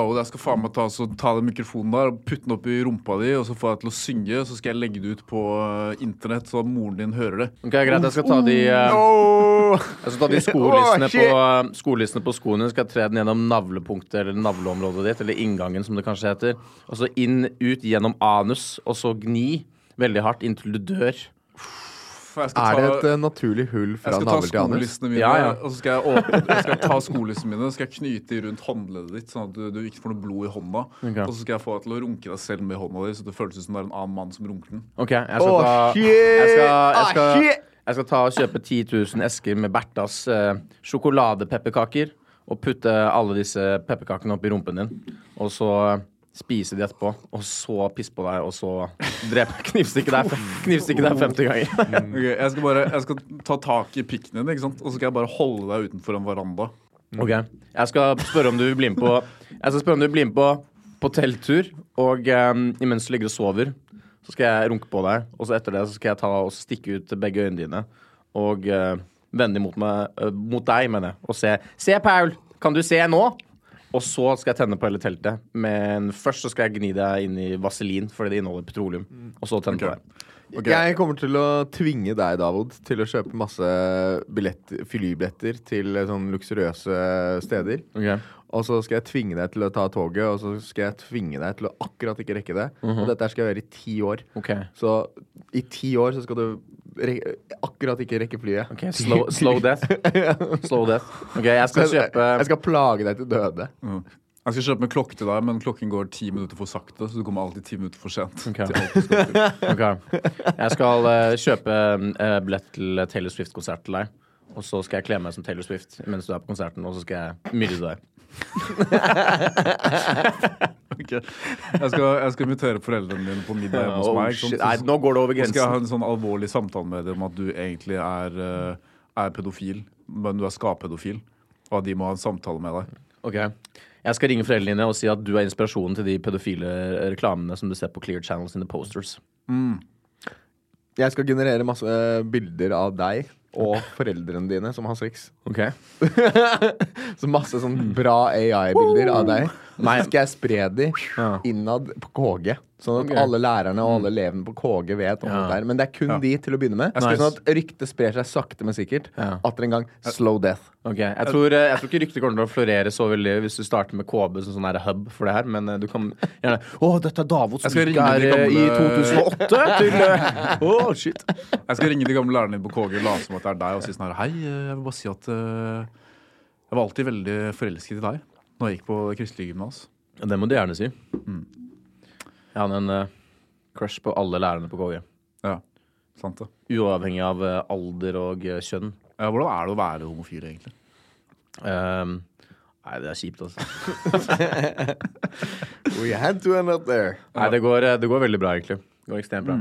Slow. Jeg skal faen meg ta, så, ta den mikrofonen der og putte den opp i rumpa di, og så får jeg til å synge. Så skal jeg legge det ut på uh, internett, så moren din hører det. Ok, Greit, jeg skal ta de uh, Jeg skal ta de skolissene på, uh, skolissene på skoene. Skal jeg tre den gjennom navlepunktet eller navleområdet ditt, eller inngangen, som det kanskje heter. Og så inn, ut gjennom anus, og så gni veldig hardt inntil du dør. Jeg Er det et eh, naturlig hull Jeg fra skal ta navl til anus? mine, Ja, ja. og så skal jeg, åpne, jeg skal ta skolissene mine skal jeg knyte rundt håndleddet ditt, sånn at du, du ikke får noe blod i hånda. Okay. Og så skal jeg få deg til å runke deg selv med hånda di, så det føles som det er en annen mann som runker den. OK, jeg skal oh, ta shit! jeg skal, jeg, Ah, skal, jeg skal ta og kjøpe 10 000 esker med Bertas eh, sjokoladepepperkaker. Og putte alle disse pepperkakene opp i rumpen din. Og så spise de etterpå. Og så pisse på deg, og så drepe knivstikke deg, knivstikke deg 50 ganger. okay, jeg, skal bare, jeg skal ta tak i pikken din, og så skal jeg bare holde deg utenfor en veranda. Ok, Jeg skal spørre om du vil bli med på Jeg skal spørre om du vil bli med på på telttur. Og um, imens du ligger og sover, så skal jeg runke på deg. Og så etter det så skal jeg ta og stikke ut begge øynene dine og uh, vende mot, meg, eh, mot deg, mener jeg. Og se Se, Paul! Kan du se nå? Og så skal jeg tenne på hele teltet. Men først så skal jeg gni deg inn i vaselin, fordi det inneholder petroleum. Og så tenne på det. deg. Jeg kommer til å tvinge deg, Davod, til å kjøpe masse billett, flybilletter til sånne sånn luksuriøse steder. Okay. Og så skal jeg tvinge deg til å ta toget, og så skal jeg tvinge deg til å akkurat ikke rekke det. Og dette skal jeg gjøre i ti år. Okay. Så i ti år så skal du akkurat ikke rekke flyet. Ok, Slow, slow death. Slow death. Ok, jeg skal kjøpe Jeg skal plage deg til døde. Mm. Jeg skal kjøpe med klokke til deg, men klokken går ti minutter for sakte, så du kommer alltid ti minutter for sent. Okay. til alt du skal til. Ok. Jeg skal uh, kjøpe uh, billett til Taylor Swift-konsert til deg. Og så skal jeg kle meg som Taylor Swift mens du er på konserten, og så skal jeg myrde deg. Ok. Jeg, skal, jeg skal invitere foreldrene dine på middag hjemme hos meg. Sånn. Nei, nå går det over grensen. Så skal jeg ha en sånn alvorlig samtale med dem om at du egentlig er, eh, er pedofil, men du er skapedofil. Og at de må ha en samtale med deg. Ok. Jeg skal ringe foreldrene dine og si at du er inspirasjonen til de pedofile reklamene som du ser på Clear Channels in the posters. Jeg skal generere masse bilder av deg og foreldrene dine som har sex. Ok. Så masse sånn bra AI-bilder av deg. Nei. så skal jeg spre de innad på KG. Sånn at alle lærerne og alle elevene på KG vet om Ja. det der. Men det er kun Ja. de til å begynne med. Nice. Sånn at ryktet sprer seg sakte, men sikkert. Ja. Atter en gang slow death. Ok, Jeg tror, eh, jeg tror ikke ryktet kommer til å florere så veldig hvis du starter med KB som sånn hub for det her, men eh, du kan gjerne Å, dette er Davos som her skal ringe i 2008 til oh, shit. Jeg skal ringe de gamle lærerne dine på KG og late som at det er deg, og si sånn her Hei, jeg vil bare si at uh, jeg var alltid veldig forelsket i deg når jeg gikk på kristelig gymnas. Ja, det må du gjerne si. Jeg hadde en eh, crush på alle lærerne på KG. Ja, sant det. Uavhengig av eh, alder og eh, kjønn. Ja, hvordan er det å være homofil, egentlig? Um, nei, det er kjipt, altså. We had to end up there. Nei, det går, eh, det går veldig bra, egentlig. Det går ekstremt bra.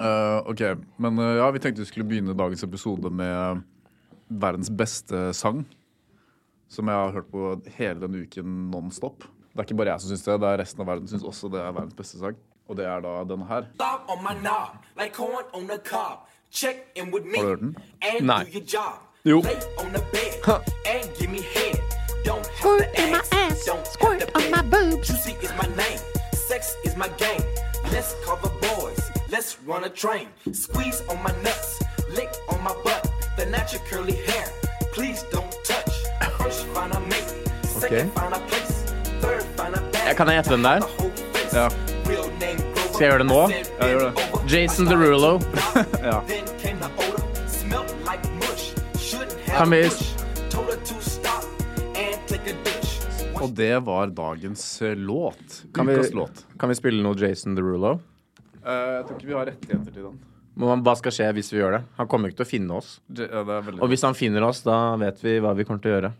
Eh, ok, men eh, ja, vi tenkte vi skulle begynne dagens episode med eh, verdens beste sang. Som jeg har hørt på hele denne uken non-stop. Det er ikke bare jeg som syns det, det er resten av verden syns også det er verdens beste sang. Og det er da denne her. Stop on my knob, like corn on the cob. Check in with me Har du hørt den? Nei. do your job. Jo. Lay on the bed and give me head. Don't have Squirt in my ass, squirt on my boobs. Juicy is my name, sex is my game. Let's call the boys, let's run a train. Squeeze on my nuts, lick on my butt. The natural curly hair, please don't bag. Jeg kan jeg gjette hvem det er? Ja. Skal jeg gjøre det nå? Ja, gjør det. Jason Derulo. Ja. Kan vi-. Og det var dagens eh, låt. Kan vi, Ukas låt. kan vi spille noe Jason Derulo? Eh, jeg tror ikke vi har rettigheter til den. Men Hva skal skje hvis vi gjør det? Han kommer ikke til å finne oss. J- Ja, det er veldig Og hvis han finner oss, da vet vi hva vi kommer til å gjøre.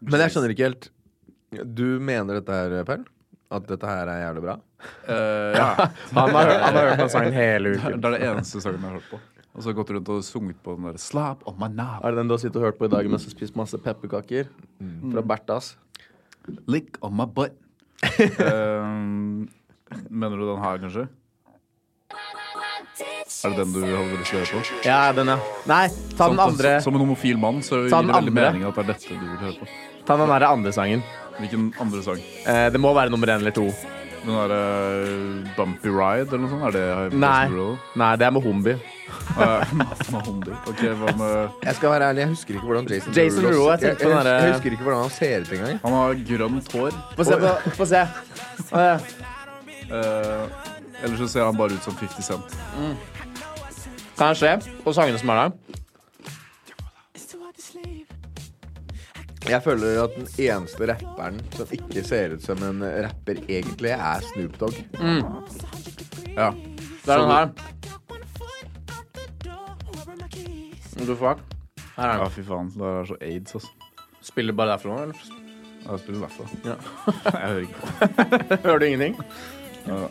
Men jeg skjønner ikke helt. Du mener dette her, Perl? At dette her er jævlig bra? Uh, ja. Han har, han har hørt den sangen hele uken. Det er det eneste sangen jeg har hørt på. Og så har jeg gått rundt og sunget på den der Slap on my knob. Er det den du har sittet og hørt på i dag mens du har spist masse pepperkaker? Fra Bertas? Lick on my butt. uh, mener du den her, kanskje? Er det den du hadde lyst til å høre på? Ja, den, ja. Nei, ta den andre. Som en homofil mann så gir Ta det veldig andre. mening at det er dette du vil høre på. Ta den der andre sangen. Hvilken andre sang? Eh, det må være nummer én eller to. Den derre Bumpy Ride eller noe sånt? Er det Nei. Nei, det er Mohombi. Eh, Mahondi. Ok, hva med Jeg skal være ærlig, jeg husker ikke hvordan Jason, Jason Derulo- jeg tenkte på jeg, der- jeg husker ikke hvordan han ser ut engang. Han har grønt hår. Få se. Få, få se. Eh, Eller så ser han bare ut som 50 Cent. Kan jeg se sangene som er der? Jeg føler at den eneste rapperen som ikke ser ut som en rapper egentlig, er Snoop Dogg. Ja. Det er den her. Du fuck. Her er ja, fy faen. Det er så aids, altså. Spiller bare derfra nå, eller? Jeg spiller derfra. Ja. Jeg hører ikke på. Hører du ingenting? Ja.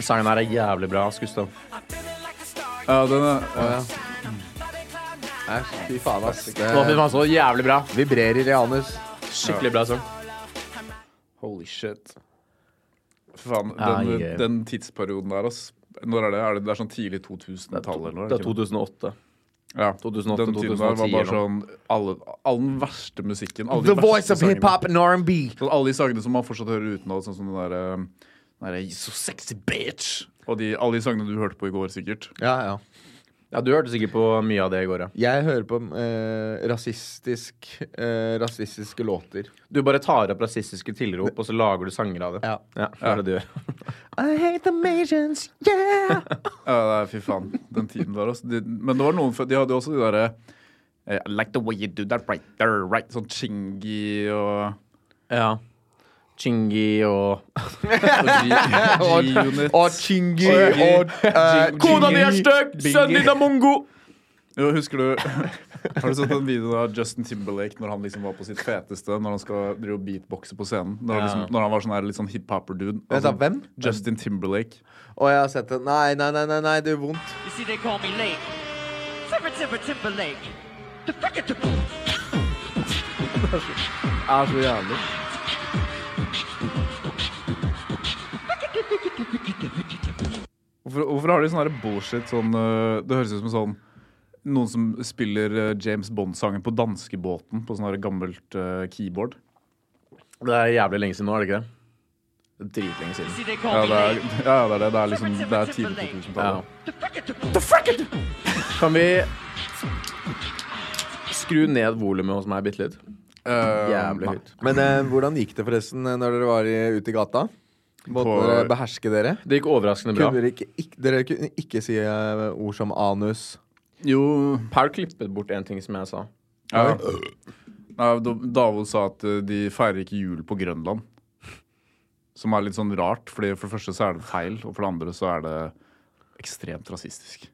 Sangen her er jævlig bra, Gustav. Ja, den er Å, ja. Æsj, fy faen, ass. Å, fy faen, så jævlig bra. vibrerer i anus. Skikkelig bra sang. Holy shit. Fy faen, den, yeah. den tidsperioden der, ass. Når er det? Er det, det er sånn tidlig 2000-tall eller noe? Det er ikke 2008. Ja, 2008, den tiden der var 2010 bare sånn alle, all den verste musikken. Alle de The voice of sangene. hiphop and R&B. Sånn, alle de sangene som man fortsatt hører utenat, sånn som den derre der, So sexy bitch! Og de, alle de sangene du hørte på i går, sikkert. Ja, ja. Ja, du hørte sikkert på mye av det i går, ja. Jeg hører på eh, rasistisk, eh, rasistiske låter. Du bare tar opp rasistiske tilrop, og så lager du sanger av det. Ja. Ja, det er det du gjør. I hate the Majors, yeah! Ja, det er, fy faen. Den tiden der, altså. De, men det var noen før, De hadde jo også de derre eh, I like the way you do that right there, right. Sånn chingy og Ja. Chingy og G-unit. Og Chingy Og- og eh, Kona di er stygg! Sønnen din er mongo! Jo, husker du Har du sett den videoen av Justin Timberlake når han liksom var på sitt feteste? Når han skal drive beatboxe på scenen? Når, han Ja. liksom, når han var sånn her litt sånn hip-hopper-dude. Altså, hvem? Justin Timberlake. Å, jeg har sett det. Nei, nei, nei, nei, nei, det gjør vondt. You see, they call me late. Timber, timber, Timberlake. The frickin' timber. Er så jævlig. Hvorfor, hvorfor har de sånn bullshit sånn øh, Det høres ut som sånn noen som spiller øh, James Bond-sangen på danskebåten på sånn gammelt øh, keyboard. Det er jævlig lenge siden nå, er det ikke det? Dritlenge siden. Ja, det er, ja, det er det. Det er liksom Det er tidlig 2000-tallet. Ja. Kan vi skru ned volumet hos meg bitte litt? Uh, Jævlig høyt. Men eh, hvordan gikk det forresten eh, når dere var i, ute i gata? Måtte På- dere beherske dere? Det gikk overraskende bra. Kunne dere ikke, ikke, dere kunne ikke si eh, ord som anus? Jo Paul klippet bort en ting som jeg sa. ja. ja. Da- Davos sa at øh, de feirer ikke jul på Grønland. Som er litt sånn rart, Fordi for det første så er det feil, og for det andre så er det ekstremt rasistisk.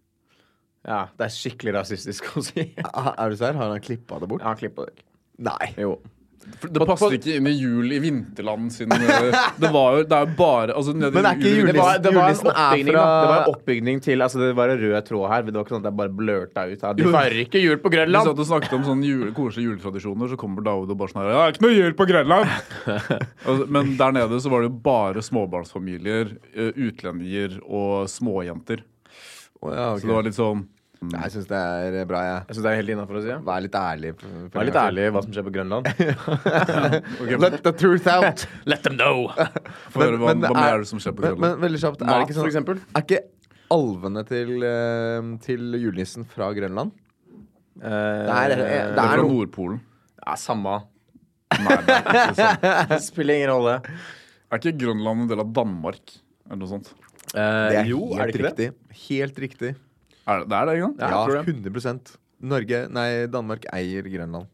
Ja, det er skikkelig rasistisk å si. Er du serr? Har han klippa det bort? Ja, han klippa det. Nei. Jo. Det passer ikke inn i jul i vinterland sin øh, Det var jo Det er bare altså, Men det er ikke juli- Det var, det var Julenissen er fra- Det var en oppbygning til Altså, det var en rød tråd her. Men Det var ikke sånn at jeg bare blørta ut. her. De feirer ikke jul på Grønland! Hvis du snakket om sånne jule, koselige juletradisjoner, så kommer David og bare sånn her Ja, ikke noe jul på Grønland! Altså, Men der nede så var det jo bare småbarnsfamilier, eh, utlendinger og småjenter. Oh, ja, okay. Så det var litt sånn Nei, Jeg syns det er bra, jeg. Jeg synes det er helt innafor å si. Vær litt ærlig. Vær litt ærlig hva som skjer på Grønland. Let the truth out. Let them know! For hva, men hva er- mer er det som skjer på Men, men Grønland? veldig kjapt, er, det ikke sånn, er ikke alvene til, eh, til julenissen fra Grønland? Eh, Det er- det Det er er fra Nordpolen. Ja, samme. Nei, det er ikke. Det spiller ingen rolle. Er ikke Grønland en del av Danmark? Eller noe sånt? Det Eh, er jo, er helt det ikke det? riktig. Helt riktig. Er det, det er det, ikke sant? Ja, Ja, jeg 100% Norge, nei, Danmark eier Grønland.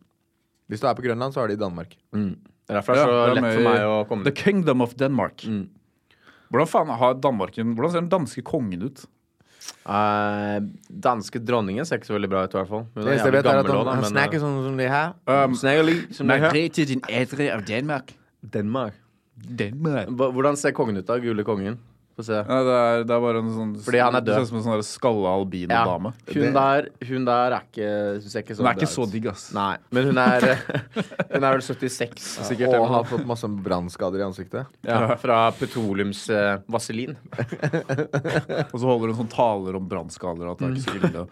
Hvis du er på Grønland, så er det i Danmark. Mm. Det er derfor det er Ja, så det er lett for meg å komme The. Kingdom of Denmark. Mm. Hvordan faen har Danmarken, Hvordan ser den danske kongen ut? Uh, danske dronningen ser ikke så veldig bra ut, i hvert fall. Hun er jævlig er at gammel han, han snakker eh, sånn som de her. Um, Snakker som de her. til din av Danmark. Danmark. Danmark. Hvordan ser kongen ut, da? Gule kongen? Få se. Nei, det, er, det er bare en sånn Fordi han er Det død. ser ut som en sånn der skalla albino-dame. Hun der, hun der er ikke Hun ser ikke så Hun er bra ikke så ut. digg, ass. Nei, men hun er Hun er vel 76, sikkert. Og har fått masse brannskader i ansiktet. Ja, fra petroleumsvaselin. Og så holder hun sånn taler om brannskader. At det er ikke så ille.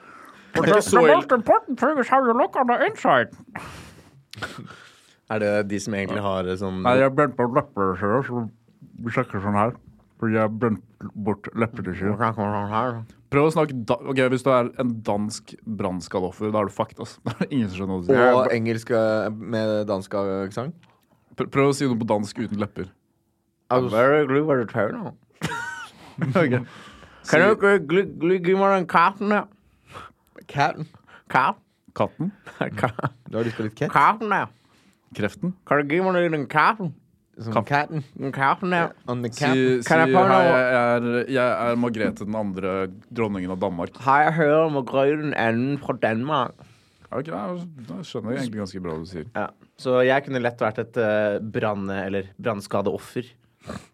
Det er ikke så ille. important thing is how you look on the inside. Er det de som egentlig har sånn Nei, jeg brente bort lepper, så vi snakker sånn her. Fordi jeg brente bort leppene sine. Prøv å snakke da Ok, Hvis du er en dansk brannskadeoffer, da er du fucked. ass. Da er det ingen som skjønner hva du sier. Og engelsk eh, med dansk aksent. Pr- Prøv å si noe på dansk uten lepper. Very glad for the turn. Ok. Kan du ikke gi meg den katten? Katten? Du har lyst på litt cat? Kreften? Kan du gi meg den katten? Som katten. Katten ja. On the Si, cat. si hei, jeg er, jeg er Margrethe den andre, dronningen av Danmark. Hei, jeg hører Margrethe den enden fra Danmark? Ok, jeg, jeg skjønner egentlig ganske bra hva du sier. Ja. Så jeg kunne lett vært et uh, brann- eller brannskadeoffer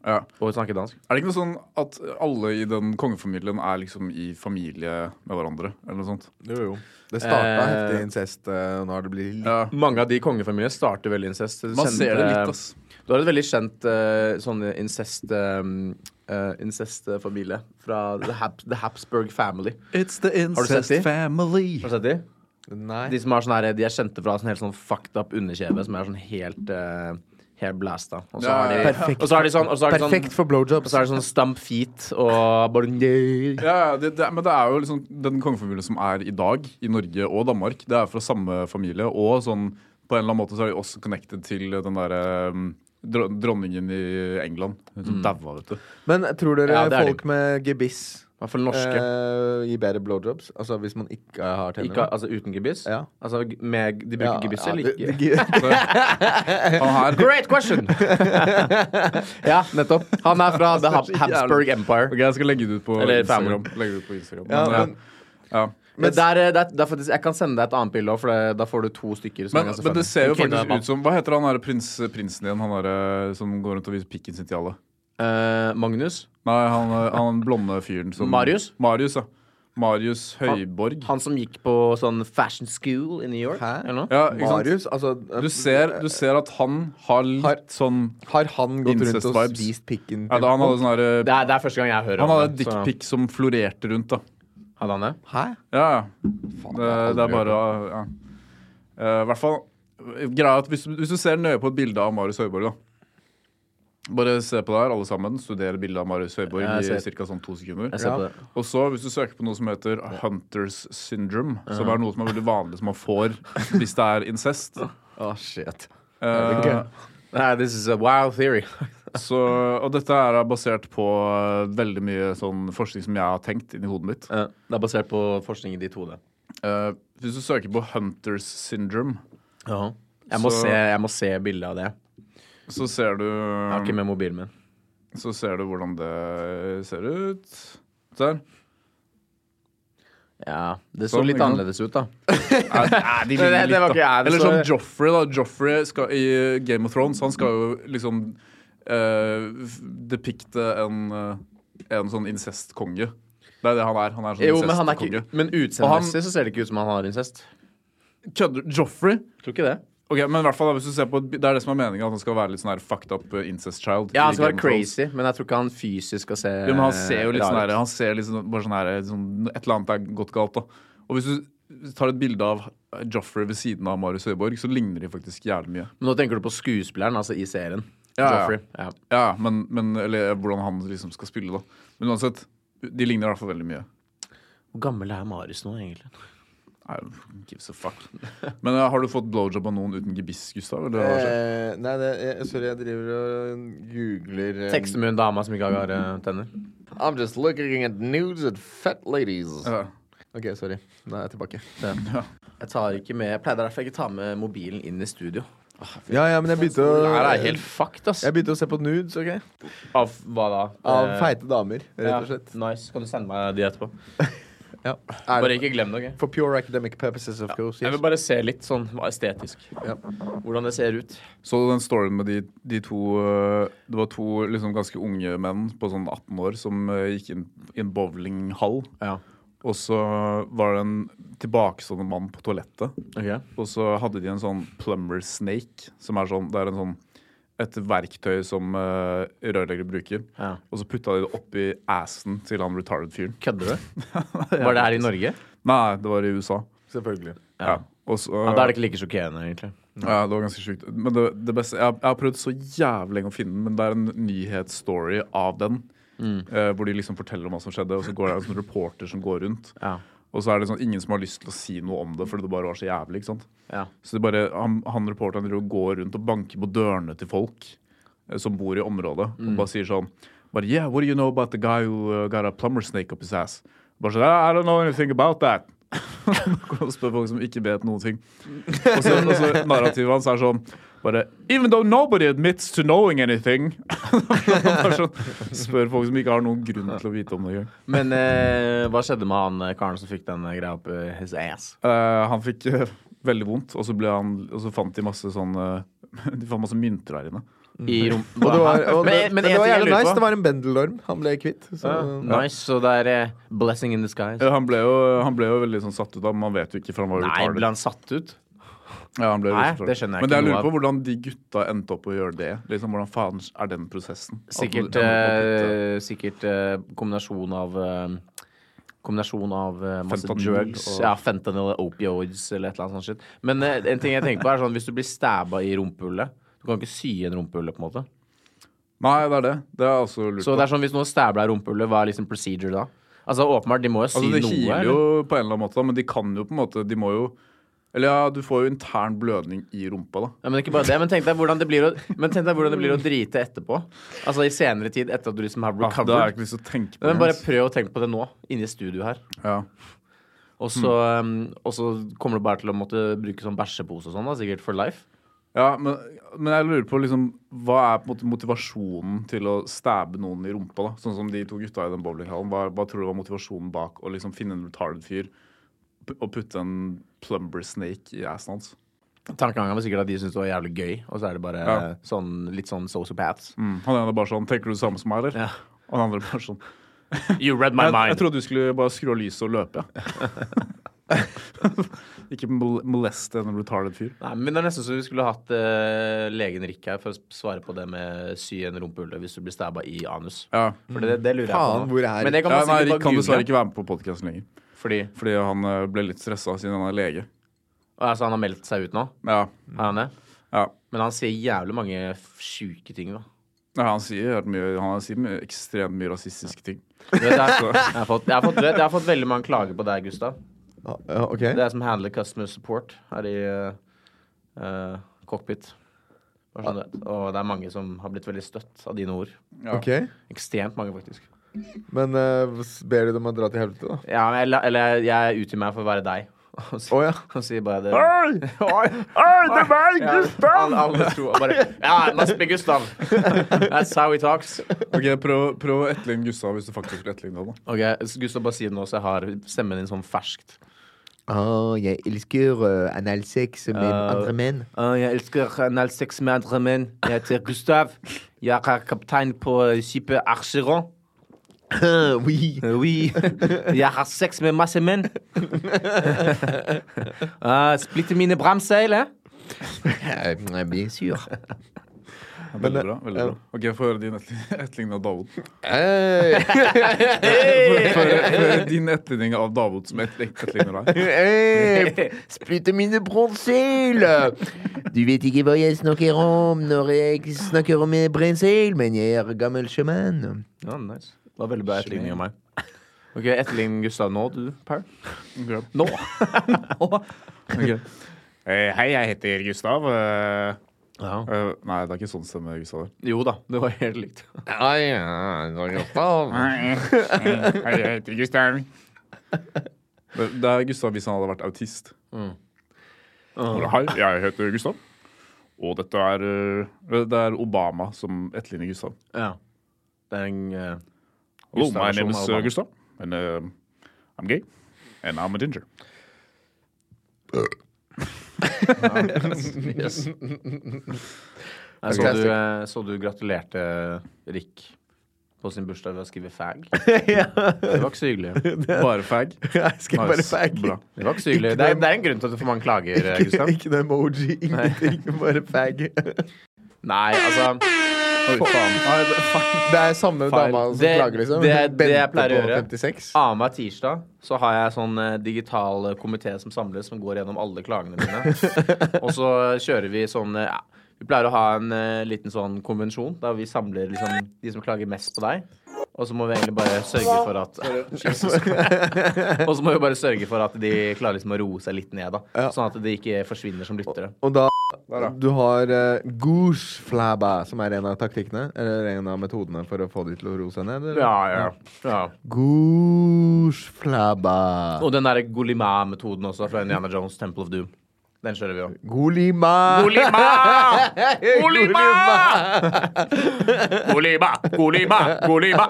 Ja. og snakke dansk. Er det ikke noe sånn at alle i den kongefamilien er liksom i familie med hverandre? Eller noe sånt? Jo, jo. Det starta Eh, heftig incest, eh, og nå har det blitt litt Ja. Mange av de kongefamiliene starter veldig incest. Man ser det litt, ass. Du har et veldig kjent uh, sånn incest um, uh, incest-familie fra The, Hab the Habsburg Family. It's the incest family. Har du sett de? Nei. De som er sånn her, de er kjente fra sånn helt sånn fucked up underkjeve, som er sånn helt uh, Helt blasta. Og så har de. Perfekt. og så har de sånn, og så har de sånn Perfekt for Og så er det sånn stump feet og bare Ja, det, det, men det er jo liksom den kongefamilien som er i dag, i Norge og Danmark, det er fra samme familie. Og sånn på en eller annen måte så er de også connected til den derre um, dronningen i England. Hun som daua, vet du. Men tror dere Ja, det er de. folk med gebiss Hva hvert fall norske. eh, gi bedre blowjobs? Altså hvis man ikke har tenner? Ikke, altså uten gebiss? Ja. Altså med, de bruker gebiss eller det- ikke? Han her Great question! ja, nettopp. Han er fra The Habsburg Empire. Ok, Jeg skal legge det ut på Eller Instagram. Legge det ut på Instagram. Ja, Men, men, ja. Men der, eh, der, der faktisk, jeg kan sende deg et annet bilde òg, for det, da får du to stykker. som Men, er men det ser jo faktisk ut som Hva heter han der prins, prinsen igjen? Han der, som går rundt og viser pikken sin til alle? Eh, Magnus. Nei, han, han blonde fyren som Marius? Marius, ja. Marius Høyborg. Han som gikk på sånn fashion school i New York. Hæ? Eller noe? Ja, ikke sant? Marius, altså Du ser, du ser at han har litt Har- sånn Har han gått rundt og spist pikken ja, da, Han hadde sånn Det er, det er første gang jeg hører Han om hadde Han hadde dickpic som florerte rundt, da. Hadde han det? Hæ? Ja, ja. Faen, Det, det er bare ja. Eh, I hvert fall Greia at hvis, hvis du ser nøye på et bilde av Marius Høiborg, da Bare se på det her, alle sammen. Studere bildet av Marius Høiborg i ca. sånn to sekunder. Jeg ser Ja. på det. Og så, hvis du søker på noe som heter Hunters syndrome, som er noe som er veldig vanlig som man får hvis det er incest Å, shit. Uh, Nei, this is a wild theory. Så, Og dette er basert på eh, veldig mye sånn forskning som jeg har tenkt inni hodet mitt. Ja, det er basert på forskning i ditt hode. Uh, hvis du søker på Hunters syndrome, Jeg må, Så- se, jeg må se bildet av det. så ser du Jeg har ikke med mobilen min. Så ser du hvordan det ser ut. Der. Ja, Det så så litt annerledes ut, da. Nei, de ligner litt, da. Eller som Joffrey, da. Joffrey skal, i Game of Thrones, han skal jo liksom uh, depikte en, uh, en sånn incestkonge. Det er det han er. Han er sånn Jo, men han er ikke Men utseendemessig så ser det ikke ut som han har incest. Kødder Joffrey? Tror ikke det. Ok, men i hvert fall hvis du ser på Det er det som er meningen, at han skal være litt sånn her fucked up eh, incest child. Ja, han skal være crazy, men jeg tror ikke han fysisk skal se Jo, men han ser jo litt sånn her Han ser litt sånn, bare sånn her sånn, Et eller annet er gått galt, da. Og hvis du tar et bilde av Joffrey ved siden av Marius Høiborg, så ligner de faktisk jævlig mye. Men nå tenker du på skuespilleren, altså i serien. Ja, ja. Joffrey. Ja. Ja, men, men Eller hvordan han liksom skal spille, da. Men uansett, de ligner i hvert fall veldig mye. Hvor gammel er Marius nå, egentlig? I don't gives a fuck. Men eh, har du fått blowjob av noen uten gebiss, Gustav? Eller? Eh, nei, det, jeg, sorry, jeg driver og googler um, Tekster med en dame som ikke har uh, tenner. I'm just looking at nudes and fat ladies. Ja. OK, sorry. Nå er jeg tilbake. Jeg tar ikke med Jeg pleier derfor ikke å ta med mobilen inn i studio. Ja, ja, men jeg begynte å Det er helt fucked, ass. Jeg begynte å se på nudes, OK? Av hva da? Av Eh, feite damer, rett ja, og slett. Nice. Kan du sende meg de etterpå? Ja. Bare ikke glem det, OK? for pure academic purposes, of course. Jeg vil bare se litt sånn estetisk. Ja. Hvordan det ser ut. Så du den storyen med de, de to eh, Det var to liksom ganske unge menn på sånn 18 år som eh, gikk inn i en bowlinghall. Ja. Og så var det en tilbakestående mann på toalettet. Okay. Og så hadde de en sånn plumber snake, som er sånn Det er en sånn et verktøy som uh, rørleggere bruker. Ja. Og så putta de det oppi assen til han retarded fyren. Kødder du? Var det her i Norge? Nei, det var i USA. Selvfølgelig. Ja. Og så, Ja, da er det ikke like sjokkerende, egentlig. Ja, det var ganske sjukt. Men det, det beste jeg, jeg har prøvd så jævlig lenge å finne den, men det er en nyhetsstory av den. Eh, hvor de liksom forteller om hva som skjedde, og så går det en sånn reporter som går rundt. Ja. Og så er det sånn ingen som har lyst til å si noe om det, fordi det bare var så jævlig. ikke sant? Ja. Så det bare, han, han reporteren går rundt og banker på dørene til folk eh, som bor i området, og bare sier sånn But Yeah, what do you know about the guy who uh, got a plumber snake up his ass? Bare sånn, I don't know anything about that. og spør folk som ikke vet noen ting. Og så, og så narrativet hans er sånn bare Even though nobody admits to knowing anything. Sånn, spør folk som ikke har noen grunn til å vite om det engang. Men eh, hva skjedde med han eh, karen som fikk den eh, greia opp i his ass? Eh, han fikk eh, veldig vondt, og så, ble han, og så fant de masse sånn eh, De fant masse mynter der inne. I rom... Og det var, og, men, men, men det var jævlig nice. på Det var en bendelorm han ble kvitt. Så, Nice, så det er eh, blessing in disguise. Ja, han, ble jo, han ble jo veldig sånn satt ut av, men man vet jo ikke, for han var jo Nei, ble han satt ut? Ja, han ble Nei, det skjønner jeg Men ikke jeg lurer på hvordan de gutta endte opp å gjøre det. Liksom, Hvordan faen er den prosessen? Sikkert, du ender opp å putte- eh, sikkert eh, kombinasjon av eh, Kombinasjon av eh, masse Fentanyl drugs. og- Ja, fentanyl, opioids eller et eller annet sånt shit. Men eh, en ting jeg tenker på er sånn hvis du blir stabba i rumpehullet Du kan ikke sy igjen rumpehullet, på en måte. Nei, det er det. Det har jeg også lurt Så på. det er sånn hvis noen deg i rumpehullet, hva er liksom procedure da? Altså åpenbart, de må jo sy Altså, det noe. de eller? jo på en eller annen måte, da, men de kan jo på en måte De må jo Eller ja, du får jo intern blødning i rumpa, da. Ja, men ikke bare det, men tenk deg hvordan det blir å, men tenk deg hvordan det blir å drite etterpå. Altså i senere tid, etter at du liksom har recovered. Ja, det har jeg ikke lyst til å tenke på. Men bare prøv å tenke på det nå, inne i studio her. ja. Og så, um, og så kommer du bare til å måtte bruke sånn bæsjepose og sånn, da, sikkert for life. Ja, men, men jeg lurer på liksom Hva er på en måte motivasjonen til å stabbe noen i rumpa? da? Sånn som de to gutta i den bowlinghallen. Hva, hva tror du var motivasjonen bak å liksom finne en retarded fyr og putte en plumber snake i assen hans? Tankegangen var sikkert at de syntes det var jævlig gøy, og så er det bare Ja. sånn, litt sånn sociopaths. Mm. Han ene bare sånn Tenker du det samme som meg, eller? Ja. Og den andre bare sånn You read my jeg, jeg trodde du skulle bare skru av lyset og løpe, ja. Ikke mol- moleste en retarded fyr. Nei, men det er nesten så vi skulle hatt uh, legen Rick her for å svare på det med sy en rumpehulle hvis du blir stabba i anus. Ja. For det, det lurer Faen, jeg på hvor nå. er- Men det kan Ja, man nei, Rick bare kan dessverre ikke være med på podkasten lenger. Fordi, Fordi han eh, ble litt stressa siden han er lege. altså, han har meldt seg ut nå? Ja. Er han det? ja. Men han sier jævlig mange f- sjuke ting, da. Ja, han sier, helt mye, han sier mye, ekstremt mye rasistiske ting. Du vet, jeg, jeg, har fått, jeg, har fått, du vet, jeg har fått veldig mange klager på deg, Gustav. Ja, ja, ok. Det er som handler customer support her i eh, eh, cockpit. Bare sånn du vet. Og det er mange som har blitt veldig støtt av dine ord. Ja. Ok. Ekstremt mange, faktisk. Men uh, ber du dem å dra til helvete, da? Ja, eller, eller jeg, utgir meg for å være deg. Og Å oh, ja. og sier bare det. Oi! Oi, det er meg, Ja, alle, alle tror bare Ja, must be Gustav. That's how he talks. Ok, Prøv, prøv å etterligne Gustav hvis du faktisk vil etterligne ham. Ok, Gustav, bare si det nå, så jeg har stemmen din sånn ferskt. Å, jeg elsker uh, analsex med Uh, andre menn. Å, jeg elsker analsex med andre menn. Jeg heter Gustav. Jeg er kaptein på skipet Archeron. oui. Oui. Jeg har sex med masse menn. uh, splitter mine bramseil, eh? Eh, Bien sûr. Veldig bra. veldig ja. bra. Ok, Få høre din etterligning av Davod. Eh, Få høre- din etterligning av Davod som et- etterligner deg. eh, Splitte mine brensel! Du vet ikke hva jeg snakker om når jeg snakker om brensel, men jeg er gammel sjømann. Ja, nice. Det var veldig bra etterligning av meg. Ok, Etterlign Gustav nå, du, Per. Ok. Nå. Ok. Eh, hei, jeg heter Gustav. Eh, Ja. eh, nei, det er ikke sånn stemme Gustav. Jo da, det var helt likt. Ja, ja. Hei, jeg heter Gustav. Det, er Gustav hvis han hadde vært autist. Hei, jeg heter Gustav. Og dette er Det er Obama som etterligner Gustav. Ja. Det er en uh, Hello, Gustav my name is uh, Gustav, and uh, I'm gay, and I'm a ginger. Yes. Jeg så, du, eh, så du gratulerte Rick på sin bursdag ved å skrive fag. Det var ikke så hyggelig. Bare fag. Jeg skal bare fag. Bra. Det var ikke så hyggelig. Det er, det er en grunn til at du får mange klager, eh, Ikke, Gustav. ikke noe emoji, ingenting. Bare fag. Nei, altså Oi, faen. Det, er samme Feil. dama som Det- klager, liksom. det- det Bente jeg pleier å på gjøre. 56. Annenhver tirsdag så har jeg sånn eh, digital eh, komité som samles, som går gjennom alle klagene mine. og så kjører vi sånn eh, ja, Vi pleier å ha en eh, liten sånn konvensjon der vi samler liksom de som klager mest på deg. Og så må vi egentlig bare sørge for at Og så må vi bare sørge for at de klarer liksom å roe seg litt ned, da. Ja. Sånn at de ikke forsvinner som lyttere. Og da da, ja. Du har uh, gooseflabba, som er en av taktikkene. Eller en av metodene for å få de til å roe seg ned. eller? Ja, ja. ja. Gooseflabba. Og den derre Golima-metoden også, fra Indiana Jones, Temple of Doom. Den kjører vi òg. Golima! Golima! Golima! Golima! Golima! Golima!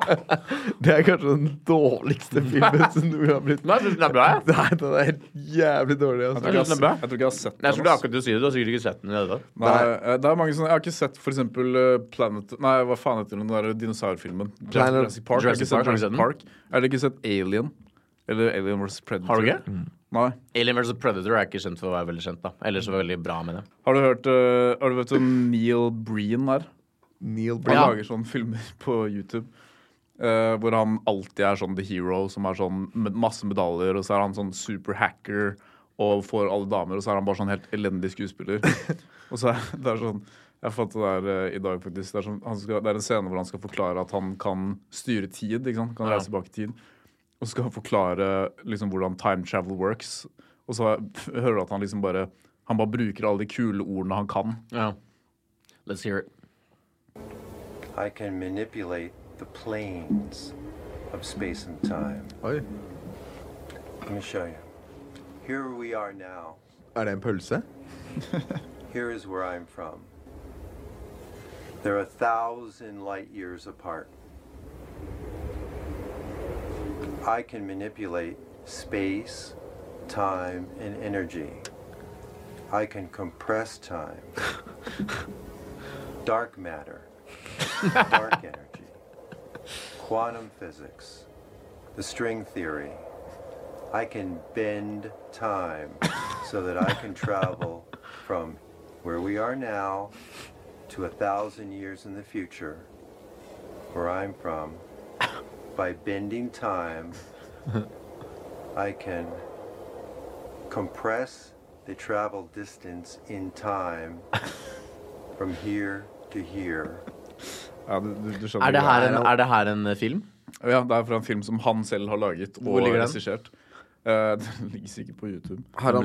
Det er kanskje den dårligste filmen som du har blitt Nei, jeg den er bra, jeg. Nei, den er helt jævlig dårlig. Jeg Altså. tror jeg, er bra. har- jeg tror ikke jeg har sett den. Jeg skulle ass. akkurat til å si det. Du har sikkert ikke sett den i det. Nei, eh, det er mange sånne Jeg har ikke sett for eksempel eh, Planet Nei, hva faen heter den der dinosaurfilmen? Planet- Jurassic Park. Jeg du? Jurassic Park. Jeg har ikke sett Alien. Eller Alien vs. Predator. Har du ikke? Nei. Alien vs. Predator er ikke kjent for å være veldig kjent, da. Ellers er det veldig bra med det. Har du hørt uh, Har du vet om Neil Breen er? Neil Breen. Han lager sånne filmer på YouTube. Uh, hvor han alltid er sånn the hero, som har sånn med masse medaljer, og så er han sånn super hacker og får alle damer, og så er han bare sånn helt elendig skuespiller. og så er det er sånn Jeg fant det der uh, i dag, faktisk. Det er, sånn, han skal, det er en scene hvor han skal forklare at han kan styre tid. Ikke sant? Kan reise tilbake i tid. Og skal forklare liksom hvordan time travel works. Og så hører du at han liksom bare Han bare bruker alle de kule ordene han kan. Ja. Let's hear it. I can manipulate the planes of space and time. Oi. Let me show you. Here we are now. Er det en pølse? Here is where I'm from. They're a thousand light years apart. I can manipulate space, time, and energy. I can compress time. Dark matter, dark energy, quantum physics, the string theory. I can bend time so that I can travel from where we are now to a thousand years in the future, where I'm from. By bending time, I can compress the travel distance in time from here to here. Ja, du, du, Er det, her en, er det her en eh, film? Ja, det er fra en film som han selv har laget Hvor og regissert. Uh, den ligger sikkert på YouTube. Har han,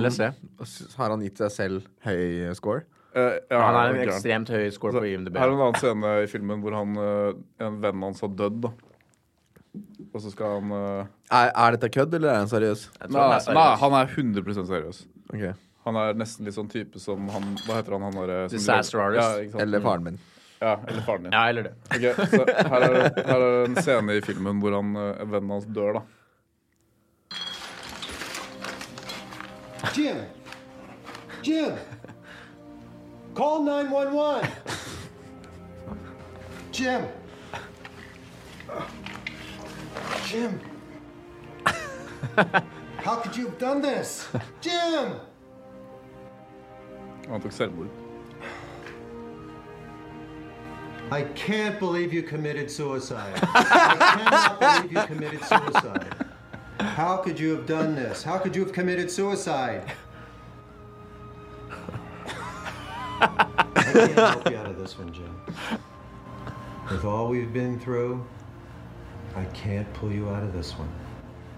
har han gitt seg selv høy score? Uh, ja, Han har en ekstremt høy score Så, på IMDb. Her er en annen scene i filmen hvor han, eh, en venn hans har dødd. da. Og så skal han uh... Er, er dette kødd, eller er han seriøs? Nei, han er nei, seriøs. han er 100 seriøs. Okay. Han er nesten litt sånn type som han Hva heter han? han der, Disaster artist. Ja. Eller faren min. Ja, eller faren din. Ja, eller det. Okay, så her er, her er en scene i filmen hvor han, eh, vennen hans dør. da. Jim! Jim! Call 911! Jim! Jim! How could you have done this? Jim! Han tok selvmord. I can't believe you committed suicide. I cannot believe you committed suicide. How could you have done this? How could you have committed suicide? I can't help you out of this one, Jim. With all we've been through, I can't pull you out of this one.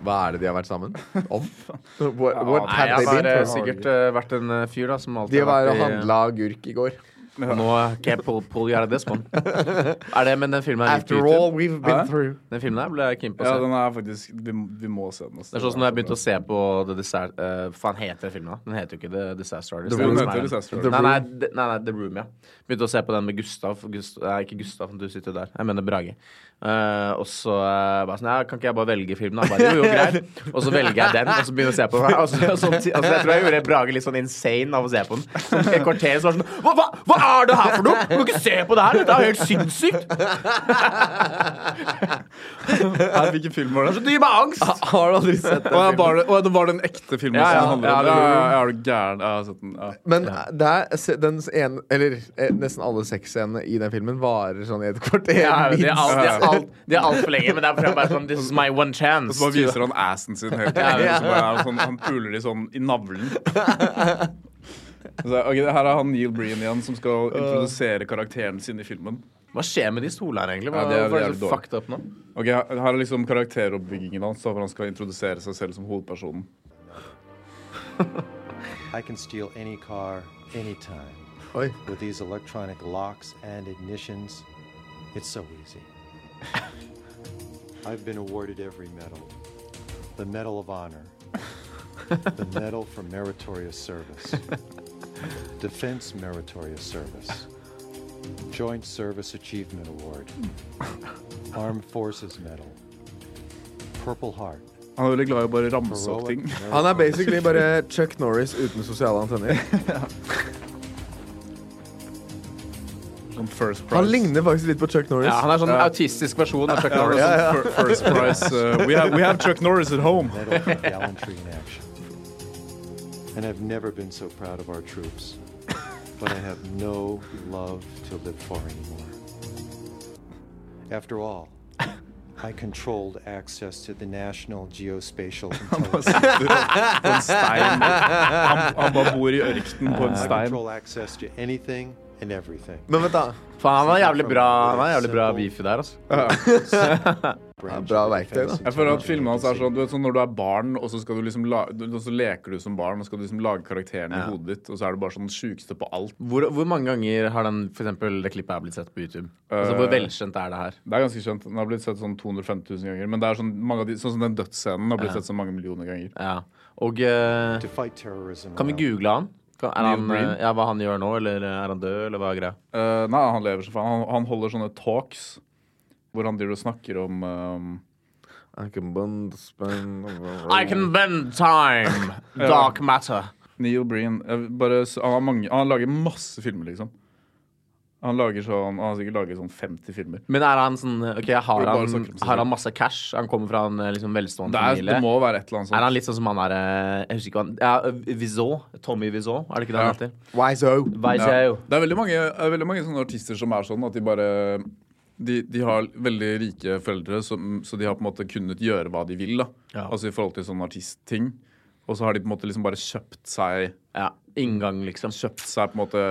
Hva er det de har vært sammen om? What, what Nei, jeg har been eh, sikkert uh, vært en eh, fyr da som alltid De var har handla agurk i går. Nå Nå can't pull, pull you out of this one. Er det, men den filmen er After YouTube. all we've been through. Den filmen her ble jeg keen på å Ja, den er faktisk Vi, vi må se den. Også. Det er sånn som når jeg begynte å se på The Disaster uh, Hva faen heter den filmen? da? Den heter jo ikke The Disaster Artist. The Room. den er heter. Disaster Artist. Nei, nei, The- nei, nei, The Room, ja. Begynte å se på den med Gustav. Gustav nei, ikke Gustav, du sitter der. Jeg mener Brage. Eh, og så uh, bare sånn ja, Kan ikke jeg bare velge filmen? da? Bare, jo, jo, greit. Og så velger jeg den, og så begynner jeg å se på den. Og så, og så, altså, jeg tror jeg gjorde Brage litt sånn insane av å se på den. Sånn, et kvarter så var sånn hva, hva, hva er det her for noe?! Du må ikke se på det her! Dette er helt sinnssykt! Her, hvilken film var det? Det gir meg angst! Har du aldri sett den Og var det, å, ja, det var den ekte filmen Ja, ja, som handler ja, om det Ja, var- ja, ja, er du gæren? Jeg har sett den. Ja. Men det er den ene Eller eh, nesten alle sexscenene i den filmen varer sånn i et kvarter. Ja, det er det er minst. Alt- det er altfor lenge, men det er for bare sånn This is my one Og chance. så bare viser han assen sin hele tiden. Ja, ja. han sånn, han puler de sånn i navlen. Så, ok, her er han Neil Breen igjen, som skal introdusere karakteren sin i filmen. Hva skjer med de stolene her, egentlig? Hva, Ja, det er er det så fucked up nå? Ok, Her her er liksom karakteroppbyggingen hans, hvor han skal introdusere seg selv som hovedpersonen. I can steal any car, anytime. Oi. With these electronic locks and ignitions, it's so easy. I've been awarded every medal. The Medal of Honor, the Medal for Meritorious Service, Defense Meritorious Service, Joint Service Achievement Award, Armed Forces Medal, Purple Heart. Han er veldig glad i å bare ramse opp ting. Heroic Han er basically bare Chuck Norris uten sosiale antenner. Sånn first prize. Han ligner faktisk litt på Chuck Norris. Ja, han er sånn Ja. autistisk versjon av Chuck Ja, Norris. sånn fir- First prize. uh, we, have, we have Chuck Norris at home. Medal for Gallantry in Action. And I've never been so proud of our troops, but I have no love to live for anymore. After all, I controlled access to the National Geospatial Intelligence. På en stein. Han, han bare bor i ørkenen på en I control access to anything and everything. Men vent, da. Faen, han har jævlig bra Han har jævlig bra beefy der, altså. Bra verktøy, da. Jeg føler at filmene hans er sånn Du vet sånn når du er barn, og så, skal du liksom la, du, og så leker du som barn, og skal du liksom lage karakteren i Ja. hodet ditt, og så er du bare sånn sjukeste på alt. Hvor, hvor mange ganger har den, for eksempel, det klippet her blitt sett på YouTube? Altså, Hvor Eh, velkjent er det her? Det er ganske kjent. Den har blitt sett sånn 250 000 ganger. Men det er sånn, mange av de, sånn som den dødsscenen har blitt Ja. sett så mange millioner ganger. Ja. Og eh, To fight terrorism. kan vi around. google han? Er han eh, ja, hva han gjør nå, eller er han død, eller hva er greia? Uh, nei, han lever så faen. Han, han holder sånne talks hvor han driver og snakker om um, I can bend, spend I can bend time, dark matter. Neil Breen. Bare, han, har mange, han lager masse filmer, liksom. Han lager sånn, han har sikkert laget sånn 50 filmer. Men er han sånn Ok, har han, har han masse cash? Han kommer fra en eh, liksom velstående Det, er, familie? det må være et eller annet sånt. Er han litt sånn som han er eh, Jeg husker ikke hva han Ja, Vizot. Tommy Vizot, er det ikke det han Ja. heter? Wizo. Vizot. Ja. Det er veldig mange, er veldig mange sånne artister som er sånn at de bare de, de har veldig rike foreldre, så, så de har på en måte kunnet gjøre hva de vil. da Ja. Altså i forhold til sånn artistting. Og så har de på en måte liksom bare kjøpt seg Ja. Inngang, liksom. Kjøpt seg på en måte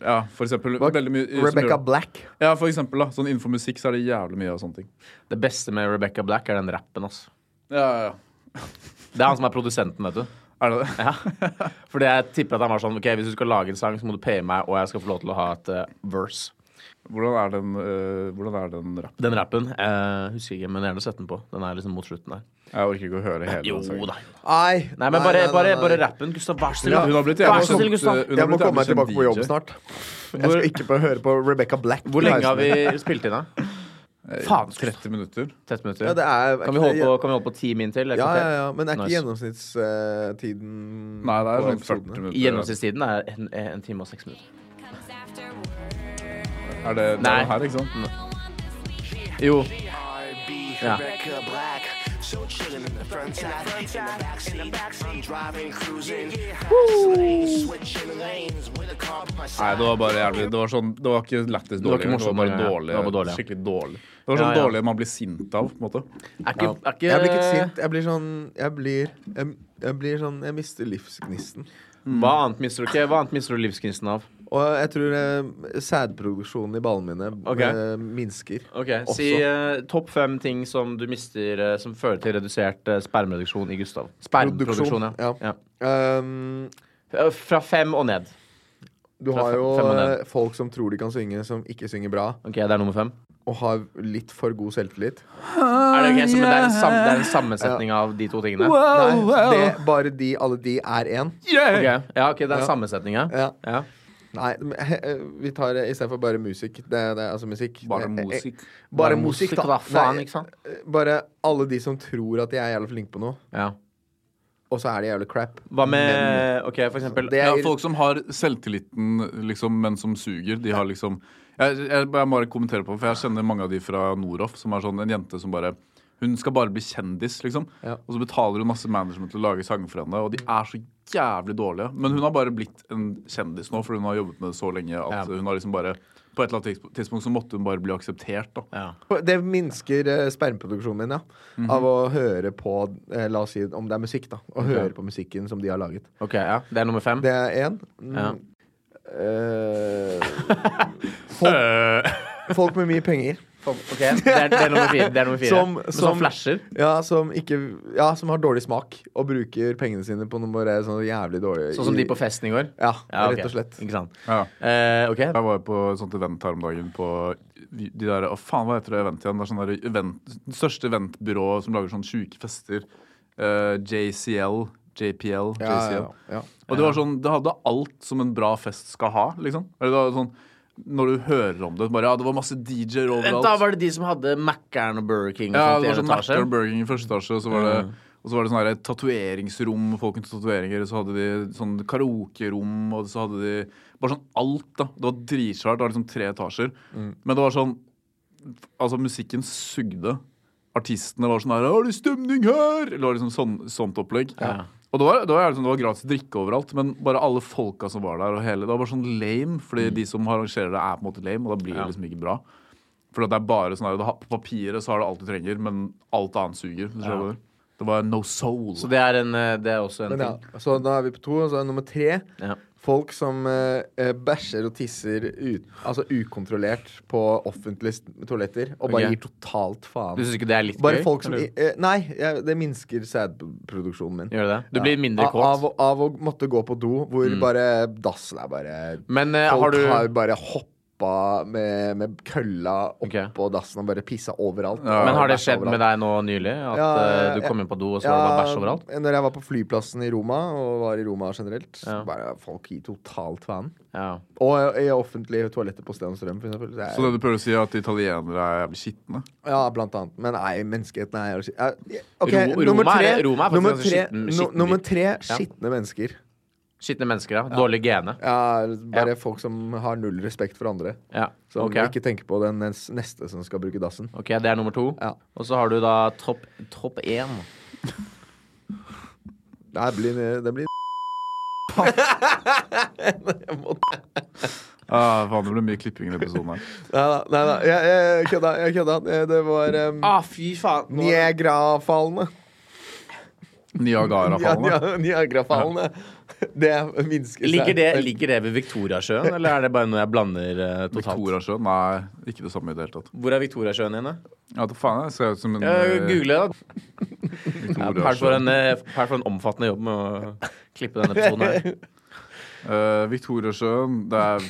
Ja, for eksempel Hva- veldig mye Rebecca Black. Ja, for eksempel. da Sånn Innenfor musikk så er det jævlig mye av sånne ting. Det beste med Rebecca Black er den rappen, altså. Ja, ja, ja. Det er han som er produsenten, vet du. Er det det? Ja. Fordi jeg tipper at han var sånn Ok, hvis du skal lage en sang, så må du paye meg, og jeg skal få lov til å ha et uh, verse. Hvordan er den, øh, hvordan er den rappen? Den rappen, Jeg husker ikke, men gjerne sett den på. Den er liksom mot slutten der. Jeg orker ikke å høre hele Jo den sangen. da. Nei. Nei, men bare, bare, bare rappen. Gustav, vær så snill. Hun har blitt Vær så snill, Gustav. hun Jeg må komme meg tilbake på jobb snart. Jeg skal ikke på høre på Rebecca Black. Hvor lenge har vi spilt inn, da? Faen, 30 minutter. 30 minutter? Ja, det er, kan, vi holde på, kan vi holde på ti min til? Ja, ja, ja, men er ikke Nice. gjennomsnittstiden Nei, det er sånn 40 minutter. Gjennomsnittstiden er en, en time og seks minutter. Er det, det Nei. er her, ikke sant? Jo. Ja. Nei, det var bare jævlig Det var sånn Det var ikke lættis dårlig. Det var bare dårlig, ja. dårlig. Det. Skikkelig dårlig. Det var sånn Ja, ja. dårlig man blir sint av, på en måte. Er ikke, er ikke Jeg blir ikke sint. Jeg blir sånn Jeg blir Jeg, jeg blir sånn Jeg mister livsgnisten. Hva annet mister du ikke? Hva annet mister du livsgnisten av? Og jeg tror eh, sædproduksjonen i ballene mine Ok. eh, minsker. Ok, Også. Si eh, topp fem ting som du mister eh, som fører til redusert eh, spermreduksjon i Gustav. Spermproduksjon, ja. Ja. ja. Um, Eh, Fra fem og ned. du har jo fem og ned. eh, folk som tror de kan synge, som ikke synger bra, Ok, det er nummer fem. og har litt for god selvtillit. Er det, ok, så, men det, er en sam, det er en sammensetning av de to tingene? Nei, det, bare de, alle de er én. Ok, Ja, ok, det er en sammensetning, ja. Ja. ja. Nei, men, eh, vi tar istedenfor bare musikk. Det, det, er altså musikk. Bare Eh, musikk. Bare Bare musikk, da. faen, ikke sant? eh, Bare alle de som tror at de er jævla flinke på noe. Ja. og så er de jævlig crap. Hva med OK, for eksempel Det Ja, er, folk som har selvtilliten, liksom, men som suger. De har liksom Jeg, jeg, jeg må bare kommentere på for jeg kjenner mange av de fra Noroff, som er sånn en jente som bare Hun skal bare bli kjendis, liksom. Ja. Og så betaler hun masse management til å lage sanger for henne, og de er så jævlig dårlige. Men hun har bare blitt en kjendis nå, for hun har jobbet med det så lenge at Ja. hun har liksom bare På et eller annet tidspunkt- så måtte hun bare bli akseptert, da. ja. det minsker eh, spermproduksjonen min, ja. Mhm. Av å høre på eh, La oss si om det er musikk, da. Å okay. høre på musikken som de har laget. OK, ja. Det er nummer fem. Det er én. Mm, Ja. eh, folk, folk med mye penger. OK, det er, det er nummer fire. Det er nummer fire. Som- som- som flasher. Ja, som ikke Ja, som har dårlig smak og bruker pengene sine på noe bare sånn jævlig dårlig Sånn som de på festen i går? Ja, Ja, rett og slett. Ikke sant. Ja. Uh, OK. Jeg var på et sånt event her om dagen på de de der, Å, faen, hva heter det event igjen? Det er sånn der event, det største eventbyrået som lager sånn sjuke fester. Uh, JCL. JPL. Ja, JCL. ja, ja. Og det var sånn, det hadde alt som en bra fest skal ha, liksom. Eller det var sånn, når du hører om det, bare ja, det var masse DJ-er overalt. da var det de som hadde Mækkern og Burger King ja, det var sånn? Mac-er og Burger King i første etasje, og så var det og så var det sånne tatoveringsrom, folk med tatoveringer, så hadde de sånn karaokerom, og så hadde de bare sånn alt, da. Det var dritsvært, det var liksom tre etasjer. Men det var sånn Altså, musikken sugde. Artistene var sånn her 'Har du stemning her?' Det var liksom sånn, sånt opplegg. Ja. Og det var, det, var, liksom, det var gratis drikke overalt, men bare alle folka som var der, og hele, det var bare sånn lame, fordi de som arrangerer det, er på en måte lame, og da blir det Ja. liksom ikke bra. For det er bare sånn her, På papiret så har det alt du trenger, men alt annet suger. Ja. du. Det var no soul. Så det er, en, eh, det er også en Men ja, ting. så da er vi på to, og så er nummer tre Ja. Folk som eh, eh, bæsjer og tisser ut, altså ukontrollert på offentlige toaletter, og bare okay. gir totalt faen. Du syns ikke det er litt Bare gøy? folk som eh, Nei, jeg, det minsker sædproduksjonen min. Gjør det Du Du blir mindre mindre Av, av, av å måtte gå på do, hvor bare dassen er bare Men eh, Folk har du har bare hoppa med, med kølla oppå okay. dassen og bare pissa overalt. Ja. Men har det skjedd med deg nå nylig? At Ja, eh, du kom inn på do, og så var det bæsj overalt? Når jeg var på flyplassen i Roma, og var i Roma generelt, Ja. bare folk gir totalt faen. Ja. Og i offentlige toaletter på Sten Strøm, for eksempel. Så, jeg, Så det du prøver å si, er at italienere er jævlig skitne? Ja, blant annet. Men nei, menneskeheten er jo ja, Okay, Ro- nummer Roma er- tre. Roma er faktisk nummer ganske tre, skitten- skitten nummer tre skitne mennesker. Skitne mennesker, ja. Dårlig gene. Ja, bare Ja. folk som har null respekt for andre. Ja. Som okay. ikke tenker på den neste som skal bruke dassen. ok, det er nummer to. Ja. Og så har du da topp top én. Det blir, det blir Ah, faen, det ble mye klipping i episoden her. Nei da, nei da. Jeg, jeg kødda. Jeg kødda. Det, det var um, Ah, fy faen. Nå- Niagara-fallene. Niagara-fallene. Niagara-fallene. Det minsker Ligger det, seg. ligger det ved Viktoriasjøen, eller er det bare noe jeg blander uh, totalt? Viktoriasjøen? Nei, ikke det samme i det hele tatt. Hvor er Viktoriasjøen igjen, da? Ja, da faen, jeg ser ut som en Ja, eh, Google det, da. Her får en, eh, en omfattende jobb med å klippe denne episoden her. Uh, Viktoriasjøen Det er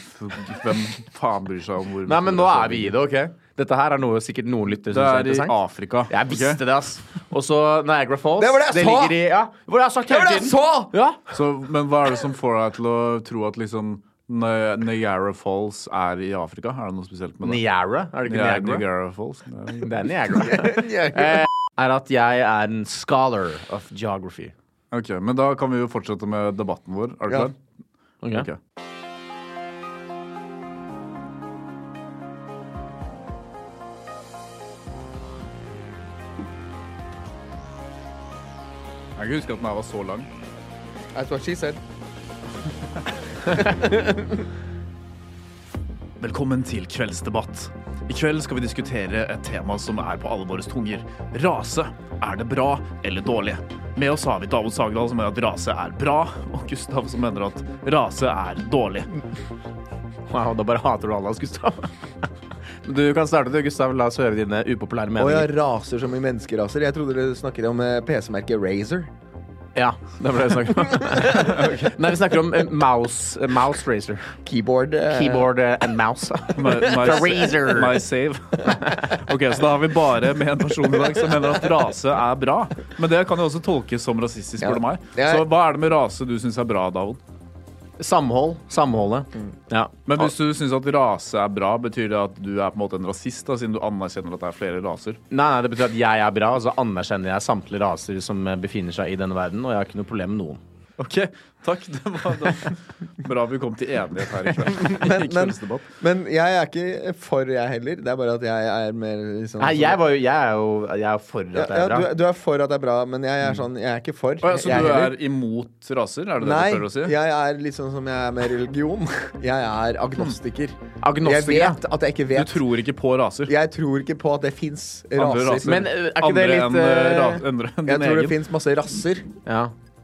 Hvem faen bryr seg om hvor Nei, men nå er vi i det, OK? Dette her er noe sikkert noen lyttere Det syns er er i. Afrika. Jeg visste det, ass. Og så Niagara Falls. Det var det jeg sa! så! i, ja, hvor jeg har sagt Det var det jeg så! Ja. Så, men hva er det som får deg til å tro at liksom Ni- Niagara Falls er i Afrika? Er det noe spesielt med det? Niagara, er det ikke Niagara? Niagara Falls. Det er- Niagara. eh, er at jeg er en scholar of geography. Ok, Men da kan vi jo fortsette med debatten vår. Er du klar? Ok? Ok. Jeg kan huske at den her var så lang. That's what she said. Velkommen til kveldsdebatt. I kveld skal vi diskutere et tema som er på alle våre tunger. Rase. Er det bra eller dårlig? Med oss har vi David Sagdal, som mener at rase er bra, og Gustav, som mener at rase er dårlig. Wow, da bare hater du alle oss, Gustav. Du kan starte, du, Gustav. La oss høre dine upopulære meninger. Å ja, raser som i menneskeraser. Jeg trodde dere snakket om eh, PC-merket Razer. Ja, det var det vi snakket om. Nei, vi snakker om eh, mouse, eh, mouse racer. Keyboard. Uh, Keyboard and mouse. My, my, razor. Razer. my save. ok, Så da har vi bare med en person i dag som mener at rase er bra. Men det kan jo også tolkes som rasistisk, spør du meg. Så hva er det med rase du syns er bra, David? Samhold. Samholdet. Ja. Men hvis du syns at rase er bra, betyr det at du er på en måte en rasist, da, siden du anerkjenner at det er flere raser? Nei, nei, det betyr at jeg er bra, og så anerkjenner jeg samtlige raser som befinner seg i denne verden, og jeg har ikke noe problem med noen. OK, takk. Det var da. bra vi kom til enighet her i kveld. Men- men- Men jeg er ikke for, jeg heller. Det er bare at jeg er mer liksom Nei, jeg, var jo, jeg er jo jeg er for at det er ja, bra. du, du er for at det er bra, men jeg er sånn Jeg er ikke for. Å, ja, så jeg du heller. er imot raser? Er det det Nei, du prøver å si? jeg er litt sånn som jeg er med religion. Jeg er agnostiker. Agnostiker, Jeg vet at jeg ikke vet. Du tror ikke på raser? Jeg tror ikke på at det fins raser. raser. Men eh, er ikke Andre det litt en, eh, eh, ra- andre Jeg tror det fins masse rasser. Ja,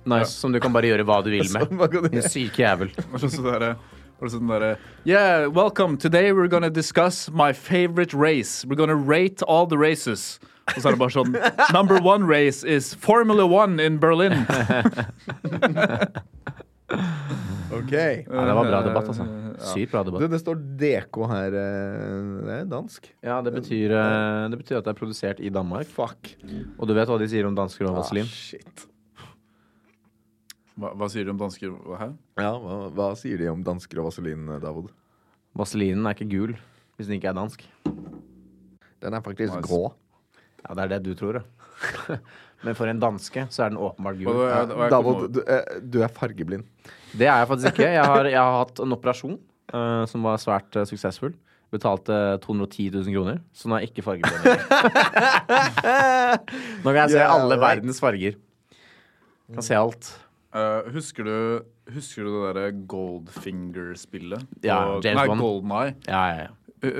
nice. Som du kan bare gjøre hva du vil med. En syk Din syke jævel. Og så sånn derre- sånn Yeah, welcome. Today we're gonna discuss my favorite race. We're gonna rate all the races. Og så er det bare sånn Number one race is Formula One in Berlin. OK. Ja, det var bra debatt, altså. Sykt bra Du, debatt. det står DK her. eh, Det er dansk. Ja, det betyr, eh, det betyr at det er produsert i Danmark. Fuck. Og du vet hva de sier om dansker og Ah, vaselin? shit. Hva, hva sier de om dansker? Hæ? Ja, hva, hva sier de om dansker og vaselin, Davod? Vaselinen er ikke gul hvis den ikke er dansk. Den er faktisk Nice. grå. Ja, det er det du tror, ja. Men for en danske så er den åpenbart gul. kom Davod, du, eh, du er fargeblind. Det er jeg faktisk ikke. Jeg har, jeg har hatt en operasjon uh, som var svært uh, suksessfull. Betalte 210 000 kroner, så nå er jeg ikke fargeblind. nå kan jeg se Yeah, alle right. verdens farger. Kan se alt. Eh, husker du Husker du det derre Goldfinger-spillet? Ja, Og- James Nei, Bond. Golden Eye. Ja, ja, ja.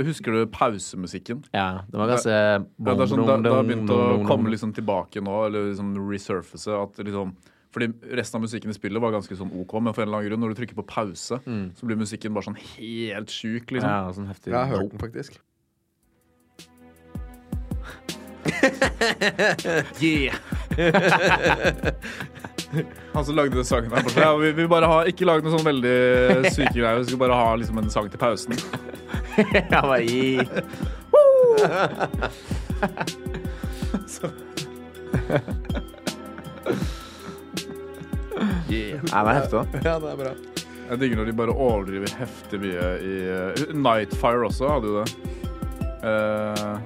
Husker du pausemusikken? ja det var ganske Ja, det har sånn, begynt å komme liksom tilbake nå, eller liksom resurface. At liksom, fordi resten av musikken i spillet var ganske sånn OK, men for en eller annen grunn, når du trykker på pause, så blir musikken bare sånn helt sjuk, liksom. Ja, sånn heftig. Jeg har hørt den faktisk. Yeah! Han som lagde den sangen her borte. Ja, vi vil bare ha, ikke lage noe sånn veldig syke greier. Vi skal bare ha liksom en sang til pausen. Ja, bare gi. Yeah. Ja, det er heftig, da. Ja, det er bra. Jeg digger når de bare overdriver heftig mye i uh, Nightfire også hadde jo det. Eh,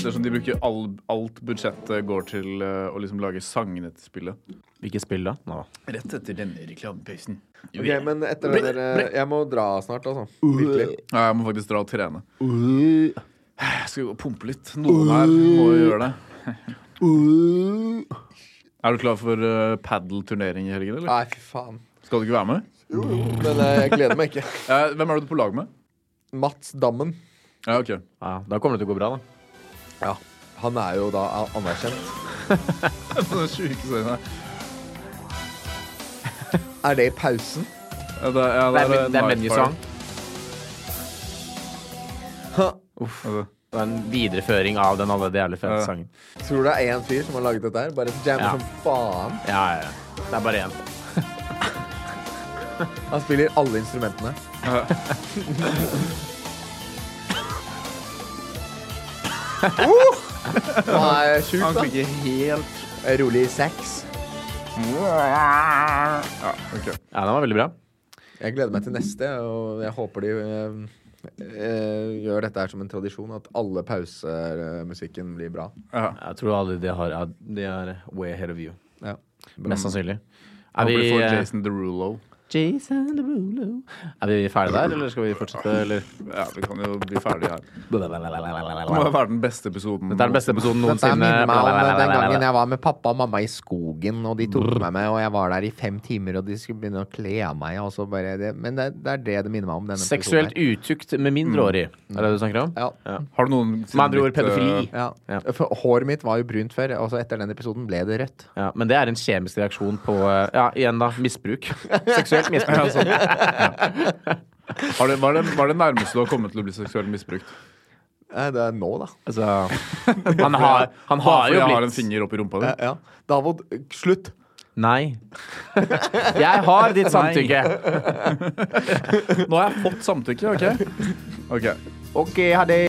det er sånn De bruker all, alt budsjettet går til eh, å liksom lage sangene til spillet. Hvilket spill, da? Nå. Rett etter denne reklamepausen. Ok, Men etter det der eh, Jeg må dra snart, altså. Virkelig. Ja, jeg må faktisk dra og trene. Jeg skal gå og pumpe litt. Noen her må jo gjøre det. Er du klar for uh, padel-turnering i helgen, eller? Nei, fy faen. Skal du ikke være med? Men eh, jeg gleder meg ikke. Eh, hvem er du på lag med? Mats Dammen. Ja, ok. Ja, da kommer det til å gå bra, da. Ja. Han er jo da anerkjent. På Den sjuke scenen her. Er det i pausen? Ja, det, ja, Det er, det er. Ha. Altså, Det er en videreføring av den allerede jævlig fete Ja. sangen. Tror du det er én fyr som har laget dette her? Bare jammer Ja. som faen. Ja, ja, ja. Det er bare én. Han spiller alle instrumentene. uh! Han er sjuk, han da. klikker helt Rolig sex. Ja, ok. Ja, den var veldig bra. Jeg gleder meg til neste, og jeg håper de eh, eh, gjør dette her som en tradisjon. At alle pausemusikken blir bra. Ja. Jeg tror alle de har De er way ahead of you. Ja. Mest sannsynlig. Er håper vi, de får eh, Jason Derulo. Jason Derulo Er vi ferdige der, eller skal vi fortsette, eller? Ja, vi kan jo bli ferdige her. Det må jo være den beste episoden. er den beste episoden Dette noensinne. minner meg om den gangen jeg var med pappa og mamma i skogen, og de tok meg med, og jeg var der i fem timer, og de skulle begynne å kle av meg, og så bare det, Men det, det er det det minner meg om. Denne Seksuelt utukt med mindreårig. Er det det du snakker om? Ja. Ja. Har du noen Med andre ord pedofili. Ja. Ja. For håret mitt var jo brunt før, og så etter den episoden ble det rødt. Ja, men det er en kjemisk reaksjon på eh, Ja, igjen da, misbruk. Seksuelt misbruk. Ja, sånn. Har det, var, det, var det nærmeste du har kommet til å bli seksuelt misbrukt? Nei, det er nå, da. Altså, han har, han har jo blitt jeg har en finger finger i rumpa di? Ja. Davod, slutt. Nei. Jeg har ditt samtykke. Nå har jeg fått samtykke, OK? Ok. OK, ha det.